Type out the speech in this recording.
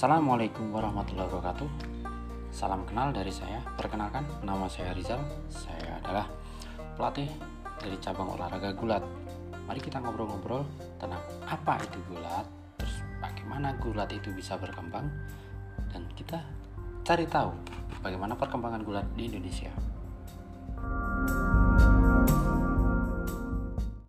Assalamualaikum warahmatullahi wabarakatuh. Salam kenal dari saya. Perkenalkan, nama saya Rizal. Saya adalah pelatih dari cabang olahraga gulat. Mari kita ngobrol-ngobrol tentang apa itu gulat Terus bagaimana gulat itu bisa berkembang Dan kita cari tahu bagaimana perkembangan gulat di Indonesia.